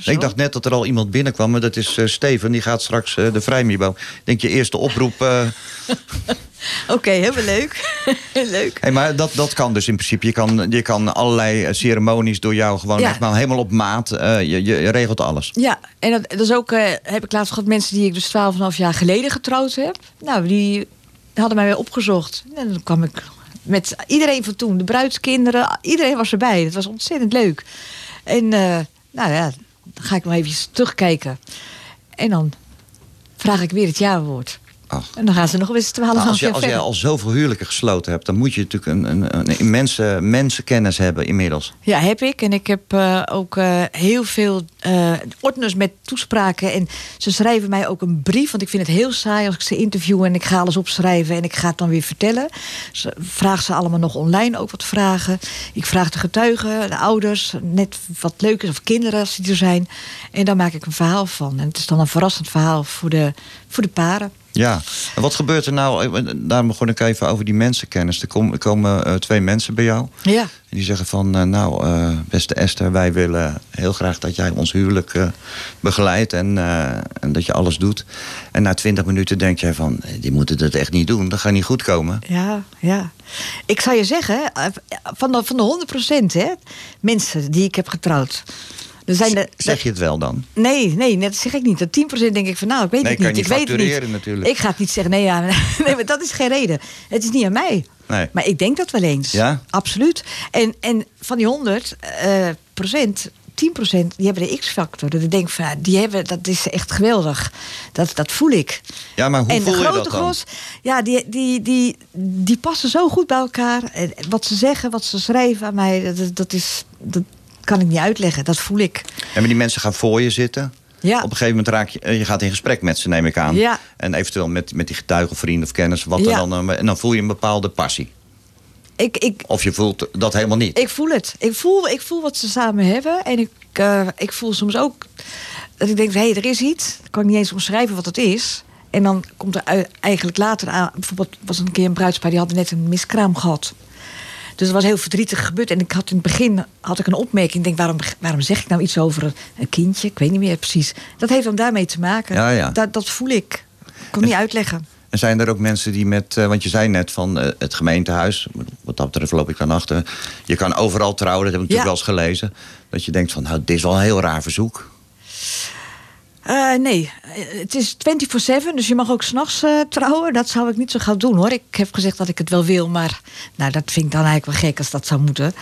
Zo. Ik dacht net dat er al iemand binnenkwam, maar dat is eh, Steven. Die gaat straks eh, de vrijmibo. Ik denk je eerste oproep. eh, Oké, helemaal leuk. leuk. hey, maar dat, dat kan dus in principe. Je kan, je kan allerlei ceremonies door jou gewoon Ja. echt maar helemaal op maat. je, je, regelt alles. Ja, en dat, dat is ook, heb ik laatst gehad, mensen die ik dus 12,5 jaar geleden getrouwd heb. Nou, die hadden mij weer opgezocht. En dan kwam ik met iedereen van toen, de bruidskinderen, iedereen was erbij. Dat was ontzettend leuk. En nou ja, dan ga ik nog even terugkijken. En dan vraag ik weer het jaarwoord. Ach. En dan gaan ze nog eens 12,5 Nou, als, je, als jij al zoveel huwelijken gesloten hebt, dan moet je natuurlijk een, een, een immense mensenkennis hebben inmiddels. Ja, heb ik. En ik heb eh, ook eh, heel veel eh ordners met toespraken. En ze schrijven mij ook een brief. Want ik vind het heel saai als ik ze interview en ik ga alles opschrijven en ik ga het dan weer vertellen. Ze vraag ze allemaal nog online ook wat vragen. Ik vraag de getuigen, de ouders, net wat leuk is, of kinderen als die er zijn. En daar maak ik een verhaal van. En het is dan een verrassend verhaal voor de, voor de paren. Ja, en wat gebeurt er nou? Daarom begon ik even over die mensenkennis. Er komen, komen eh, twee mensen bij jou. Ja. En die zeggen van, eh, nou, eh, beste Esther, wij willen heel graag dat jij ons huwelijk begeleidt en, en dat je alles doet. En na twintig minuten denk jij van, die moeten dat echt niet doen, dat gaat niet goed komen. Ja, ja. Ik zou je zeggen, van de, van de 100% hè, mensen die ik heb getrouwd. Er zijn de, Zeg je het wel dan? Nee, nee, dat zeg ik niet. Dat 10% denk ik van, nou, ik weet Nee, het kan niet. je ik weet het niet. natuurlijk. Ik ga het niet zeggen, nee, ja, nee, maar dat is geen reden. Het is niet aan mij. Nee. Maar ik denk dat wel eens. Ja? Absoluut. En, en van die 100 eh, procent, 10 procent, die hebben de X-factor. Dat ik denk van, die hebben, dat is echt geweldig. Dat, dat voel ik. Ja, maar hoe en voel de je grote dat dan? gros, ja, die, die, die, die passen zo goed bij elkaar. En wat ze zeggen, wat ze schrijven aan mij, dat, dat, is, dat kan ik niet uitleggen. Dat voel ik. En maar die mensen gaan voor je zitten. Ja. Op een gegeven moment raak je, eh, je gaat in gesprek met ze, neem ik aan. Ja. En eventueel met, met die getuigen, vrienden of kennis, wat Ja. dan. En dan voel je een bepaalde passie. Ik, ik, Of je voelt dat helemaal niet. Ik voel het. Ik voel, ik voel wat ze samen hebben. En ik, eh, ik voel soms ook dat ik denk: hé, hey, er is iets. Ik kan niet eens omschrijven wat het is. En dan komt er eigenlijk later aan. Bijvoorbeeld was een keer een bruidspaar die hadden net een miskraam gehad. Dus het was heel verdrietig gebeurd. En ik had in het begin had ik een opmerking. Ik denk, waarom, waarom zeg ik nou iets over een, kindje? Ik weet niet meer precies. Dat heeft dan daarmee te maken. Ja, ja. Dat, dat voel ik. Ik kan het niet uitleggen. En zijn er ook mensen die met, eh, want je zei net van eh, het gemeentehuis, wat dat betreft loop ik dan achter. Je kan overal trouwen, dat heb ik natuurlijk wel eens gelezen. Dat je denkt van, nou, dit is wel een heel raar verzoek. Eh, nee, Eh, het is 24-7, dus je mag ook s'nachts nachts trouwen. Dat zou ik niet zo gauw doen hoor. Ik heb gezegd dat ik het wel wil, maar nou, dat vind ik dan eigenlijk wel gek als dat zou moeten.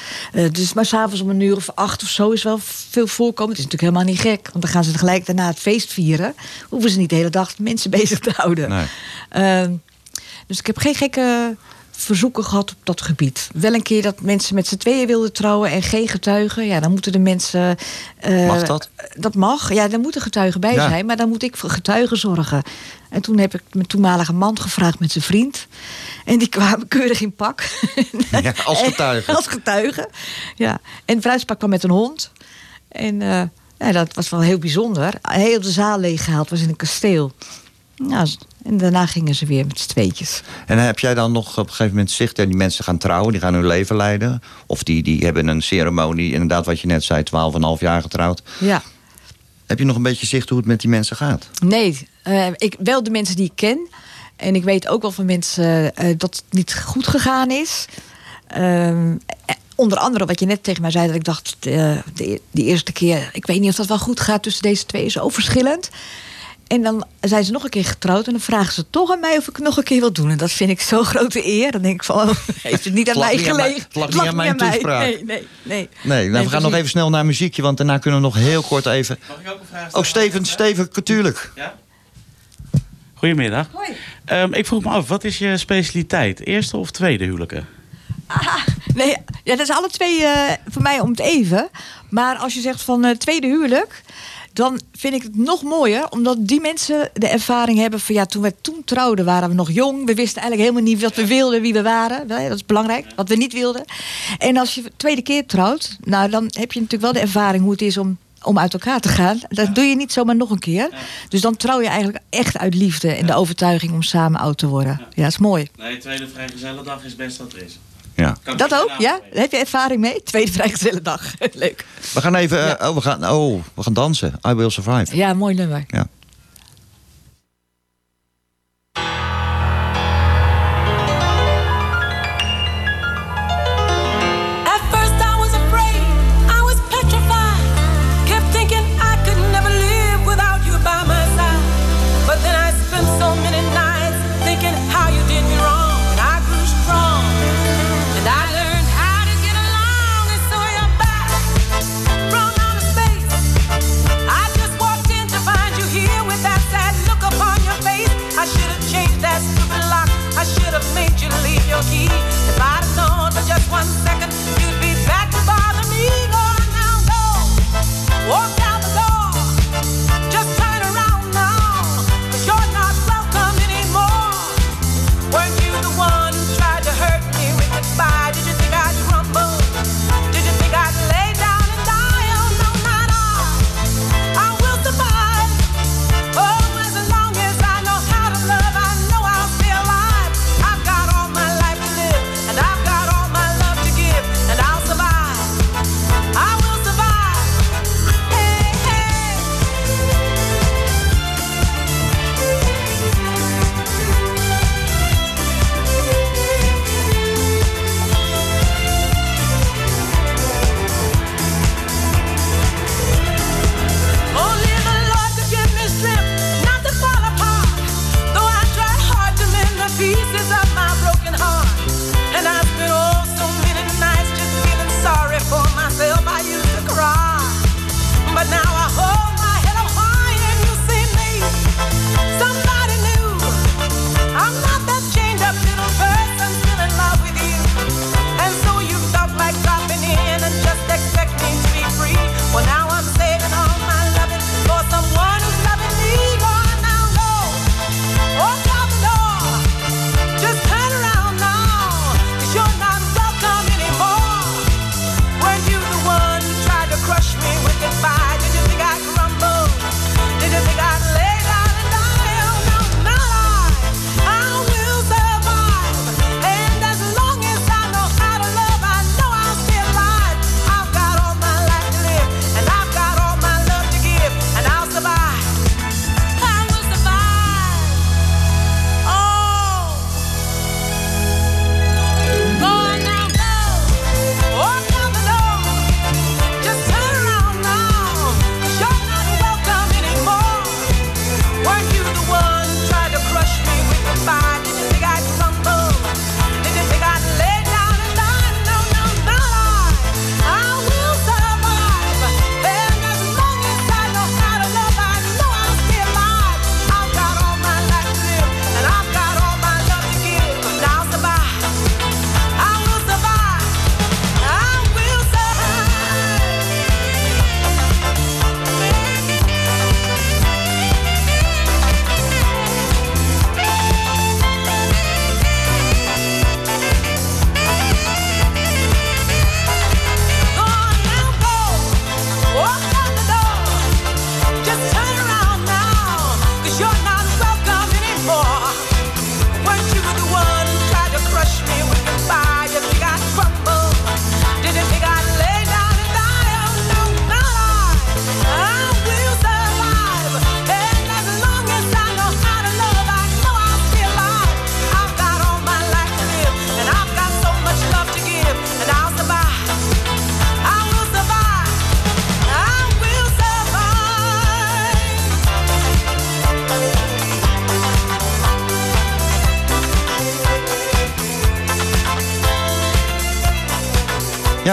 Dus maar s'avonds om een uur of acht of zo is wel veel voorkomen. Het is natuurlijk helemaal niet gek, want dan gaan ze gelijk daarna het feest vieren. Hoeven ze niet de hele dag mensen bezig te houden. Nee. Ehm, dus ik heb geen gekke verzoeken gehad op dat gebied. Wel een keer dat mensen met z'n tweeën wilden trouwen en geen getuigen. Ja, dan moeten de mensen. eh, Mag dat? Dat mag. Ja, daar moeten getuigen bij Ja. zijn. Maar dan moet ik voor getuigen zorgen. En toen heb ik mijn toenmalige man gevraagd met zijn vriend. En die kwamen keurig in pak. Ja, als getuige. als getuige. Ja. En het bruidspak kwam met een hond. En eh, ja, dat was wel heel bijzonder. Heel de zaal leeggehaald. was in een kasteel. Ja, en daarna gingen ze weer met z'n tweetjes. En heb jij dan nog op een gegeven moment zicht... en die mensen gaan trouwen, die gaan hun leven leiden... of die, die hebben een ceremonie, inderdaad wat je net zei... 12,5 jaar getrouwd. Ja. Heb je nog een beetje zicht hoe het met die mensen gaat? Nee, eh, ik, wel de mensen die ik ken. En ik weet ook wel van mensen eh, dat het niet goed gegaan is. Ehm, eh, onder andere wat je net tegen mij zei, dat ik dacht, de, die eerste keer, ik weet niet of dat wel goed gaat tussen deze twee, zo verschillend. En dan zijn ze nog een keer getrouwd en dan vragen ze toch aan mij of ik het nog een keer wil doen. En dat vind ik zo'n grote eer. Dan denk ik van, oh, heeft het niet aan mij niet aan mij- gelegen? het lag niet aan mijn toespraak. Nee, nee, nee. Nee, nou, we gaan nog even snel naar muziekje... want daarna kunnen we nog heel kort even... Mag ik ook een vraag Oh, Steven, Steven, natuurlijk. Ja? Goedemiddag. Hoi. Ehm, ik vroeg me af, wat is je specialiteit? Eerste of tweede huwelijken? Nee, ja, dat is alle twee eh, voor mij om het even. Maar als je zegt van eh, tweede huwelijk, dan vind ik het nog mooier, omdat die mensen de ervaring hebben van ja, toen we toen trouwden waren we nog jong. We wisten eigenlijk helemaal niet wat we wilden, wie we waren. Dat is belangrijk, wat we niet wilden. En als je de tweede keer trouwt, nou dan heb je natuurlijk wel de ervaring hoe het is om om uit elkaar te gaan. Dat doe je niet zomaar nog een keer. Dus dan trouw je eigenlijk echt uit liefde en de overtuiging om samen oud te worden. Ja, dat is mooi. Nee, tweede vrijgezellendag is best wat er is. Ja. Dat ook, ja? Daar heb je ervaring mee? Tweede vrijgezelle dag. Leuk. We gaan even... eh, oh, we gaan, oh, we gaan dansen. I Will Survive. Ja, mooi nummer. Ja.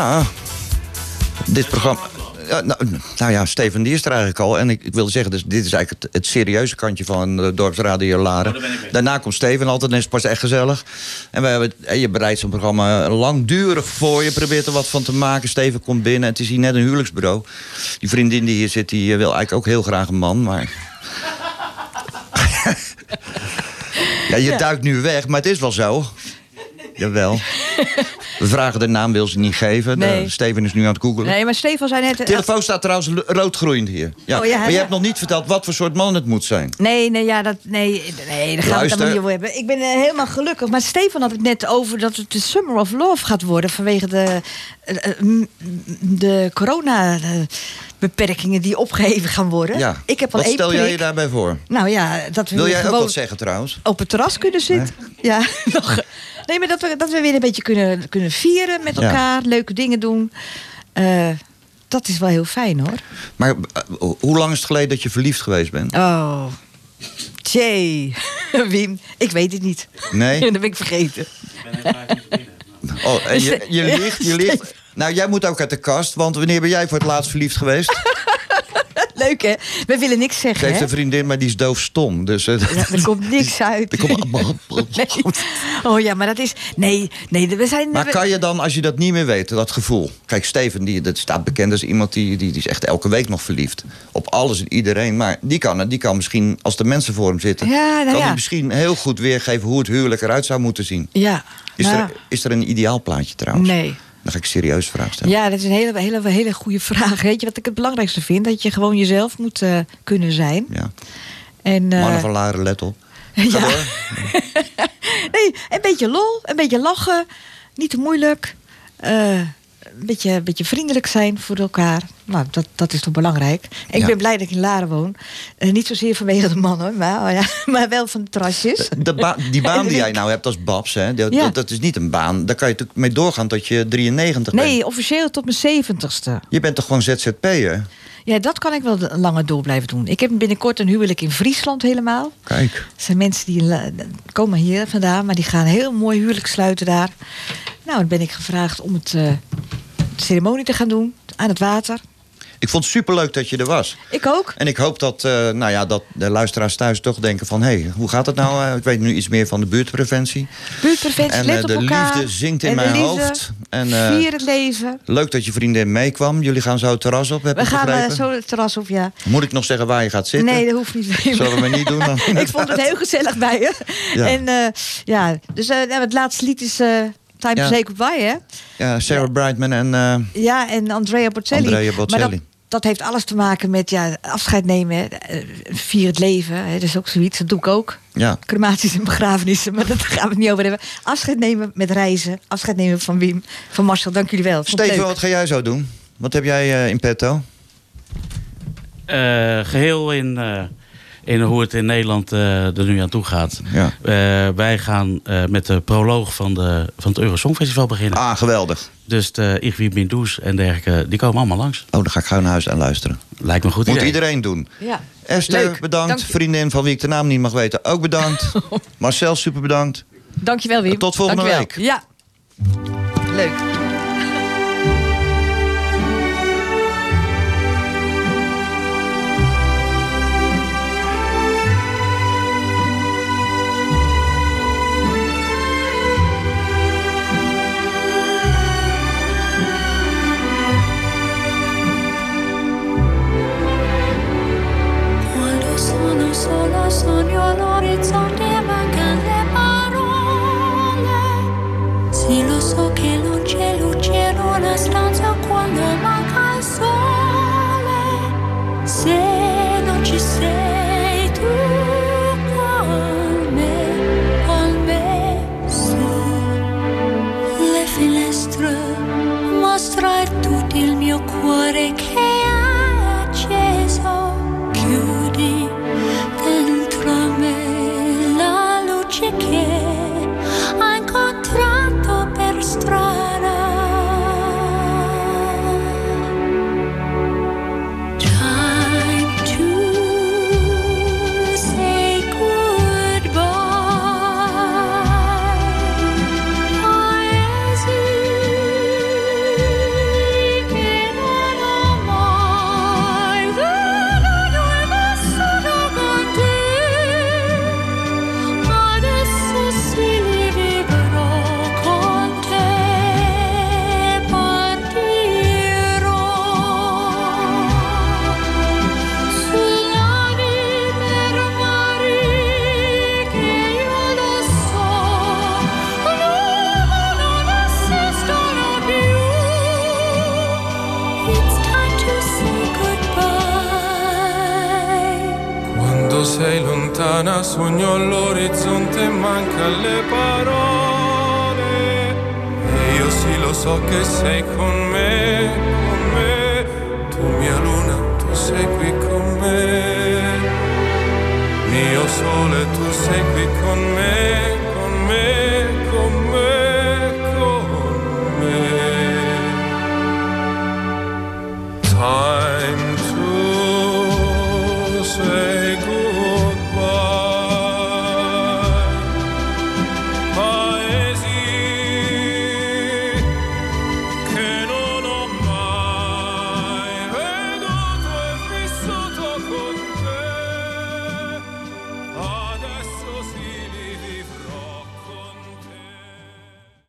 Ja, dit programma... Ja, nou, nou ja, Steven die is er eigenlijk al. En ik, ik wilde zeggen, dus dit is eigenlijk het, het serieuze kantje van de Dorpsradio Laren. Daarna komt Steven altijd en is het pas echt gezellig. En we hebben, en je bereidt zo'n programma langdurig voor. Je probeert er wat van te maken. Steven komt binnen en het is hier net een huwelijksbureau. Die vriendin die hier zit, die wil eigenlijk ook heel graag een man. Maar ja, je duikt nu weg, maar het is wel zo. Jawel. We vragen de naam, wil ze niet geven. De-. Steven is nu aan het googelen. Nee, maar Stefan zei net... De telefoon staat trouwens roodgroeiend hier. Ja. Oh, ja, maar je ja. hebt nog niet verteld wat voor soort man het moet zijn. Nee, nee, ja, dat, nee, nee, daar gaan we het allemaal niet over hebben. Ik ben eh, helemaal gelukkig. Maar Stefan had het net over dat het de Summer of Love gaat worden... vanwege de, eh, eh, de corona-beperkingen die opgeheven gaan worden. Ja. Ik heb al wat één stel jij je daarbij voor? Nou ja, dat we Wil jij ook gewoon wat zeggen trouwens? op het terras kunnen zitten. Ja, nog. Nee, maar dat we, dat we weer een beetje kunnen, kunnen vieren met Ja. elkaar. Leuke dingen doen. Eh, dat is wel heel fijn, hoor. Maar eh, hoe lang is het geleden dat je verliefd geweest bent? Oh, jee. Wim, ik weet het niet. Nee? dat ben ik vergeten. Oh, en je, je ligt, je ligt. Nou, jij moet ook uit de kast, want wanneer ben jij voor het laatst verliefd geweest? Leuk, hè? We willen niks Ze zeggen, heeft hè? een vriendin, maar die is doofstom. Dus eh, Ja, er komt niks uit. er komt Nee. Oh ja, maar dat is... Nee, nee, we zijn... Maar we- kan je dan, als je dat niet meer weet, dat gevoel... Kijk, Steven, die, dat staat bekend als iemand die, die, die is echt elke week nog verliefd. Op alles en iedereen. Maar die kan, die kan misschien, als de mensen voor hem zitten... Ja, nou kan ja. hij misschien heel goed weergeven hoe het huwelijk eruit zou moeten zien. Ja. Is, nou, er, is er een ideaal plaatje trouwens? Nee. Dan ga ik een serieuze vraag stellen. Ja, dat is een hele, hele, hele goede vraag. Weet je wat ik het belangrijkste vind? Dat je gewoon jezelf moet eh, kunnen zijn. Ja. En, eh, Mannen van Laren, let op. Ga ja. door. Nee, een beetje lol, een beetje lachen. Niet te moeilijk. eh, een beetje, een beetje vriendelijk zijn voor elkaar. Nou, dat, dat is toch belangrijk. Ik Ja. ben blij dat ik in Laren woon. Eh, niet zozeer vanwege de mannen, maar, oh ja, maar wel van de terrasjes. De ba- die baan die jij nou hebt als Babs, hè, dat, Ja. dat, dat is niet een baan. Daar kan je natuurlijk mee doorgaan tot je 93 bent. Nee, officieel tot mijn zeventigste. Je bent toch gewoon ZZP'er? Ja, dat kan ik wel de- langer door blijven doen. Ik heb binnenkort een huwelijk in Friesland helemaal. Kijk. Er zijn mensen die komen hier vandaan, maar die gaan een heel mooi huwelijk sluiten daar. Nou, dan ben ik gevraagd om het, eh, de ceremonie te gaan doen aan het water. Ik vond het superleuk dat je er was. Ik ook. En ik hoop dat, eh, nou ja, dat de luisteraars thuis toch denken van... hé, hey, hoe gaat het nou? Eh, ik weet nu iets meer van de buurtpreventie. Buurtpreventie, En de liefde zingt in En mijn liefde, hoofd. En, vier het leven. Leuk dat je vriendin meekwam. Jullie gaan zo het terras op, heb We gaan zo het terras op, ja. Moet ik nog zeggen waar je gaat zitten? Nee, dat hoeft niet. Zullen we niet doen dan? ik vond het heel gezellig bij je. Ja. En ja, dus nou, het laatste lied is Time Ja. to Say Goodbye, hè? Ja, Sarah Brightman en... eh, Ja, en Andrea Bocelli. Andrea Bocelli. Maar dat, dat heeft alles te maken met ja, afscheid nemen. hè. Eh, Vier het leven. Hè. Dat is ook zoiets. Dat doe ik ook. ja, Crematies en begrafenissen. Maar daar gaan we het niet over hebben. Afscheid nemen met reizen. Afscheid nemen van Wim. Van Marcel, dank jullie wel. Steven, wat ga jij zo doen? Wat heb jij eh, in petto? Eh, geheel in, eh, in hoe het in Nederland eh, er nu aan toe gaat. Ja. Eh, wij gaan eh, met de proloog van, de, van het Eurosongfestival beginnen. Ah, geweldig. Dus de Igwi Bindoes en dergelijke, die komen allemaal langs. Oh, dan ga ik gauw naar huis en luisteren. Lijkt me goed Moet idee. iedereen doen. Ja. Esther, Leuk. bedankt. Dank. Vriendin van wie ik de naam niet mag weten, ook bedankt. Marcel, super bedankt. Dankjewel, Wim. Tot volgende Dankjewel. week. Ja. Leuk. Sono sola sogno all'orizzonte mancano le parole. Sì, lo so che non c'è luce in una stanza quando manca il sole. Se non ci sei tu con me, con me su le finestre mostra tutto il mio cuore che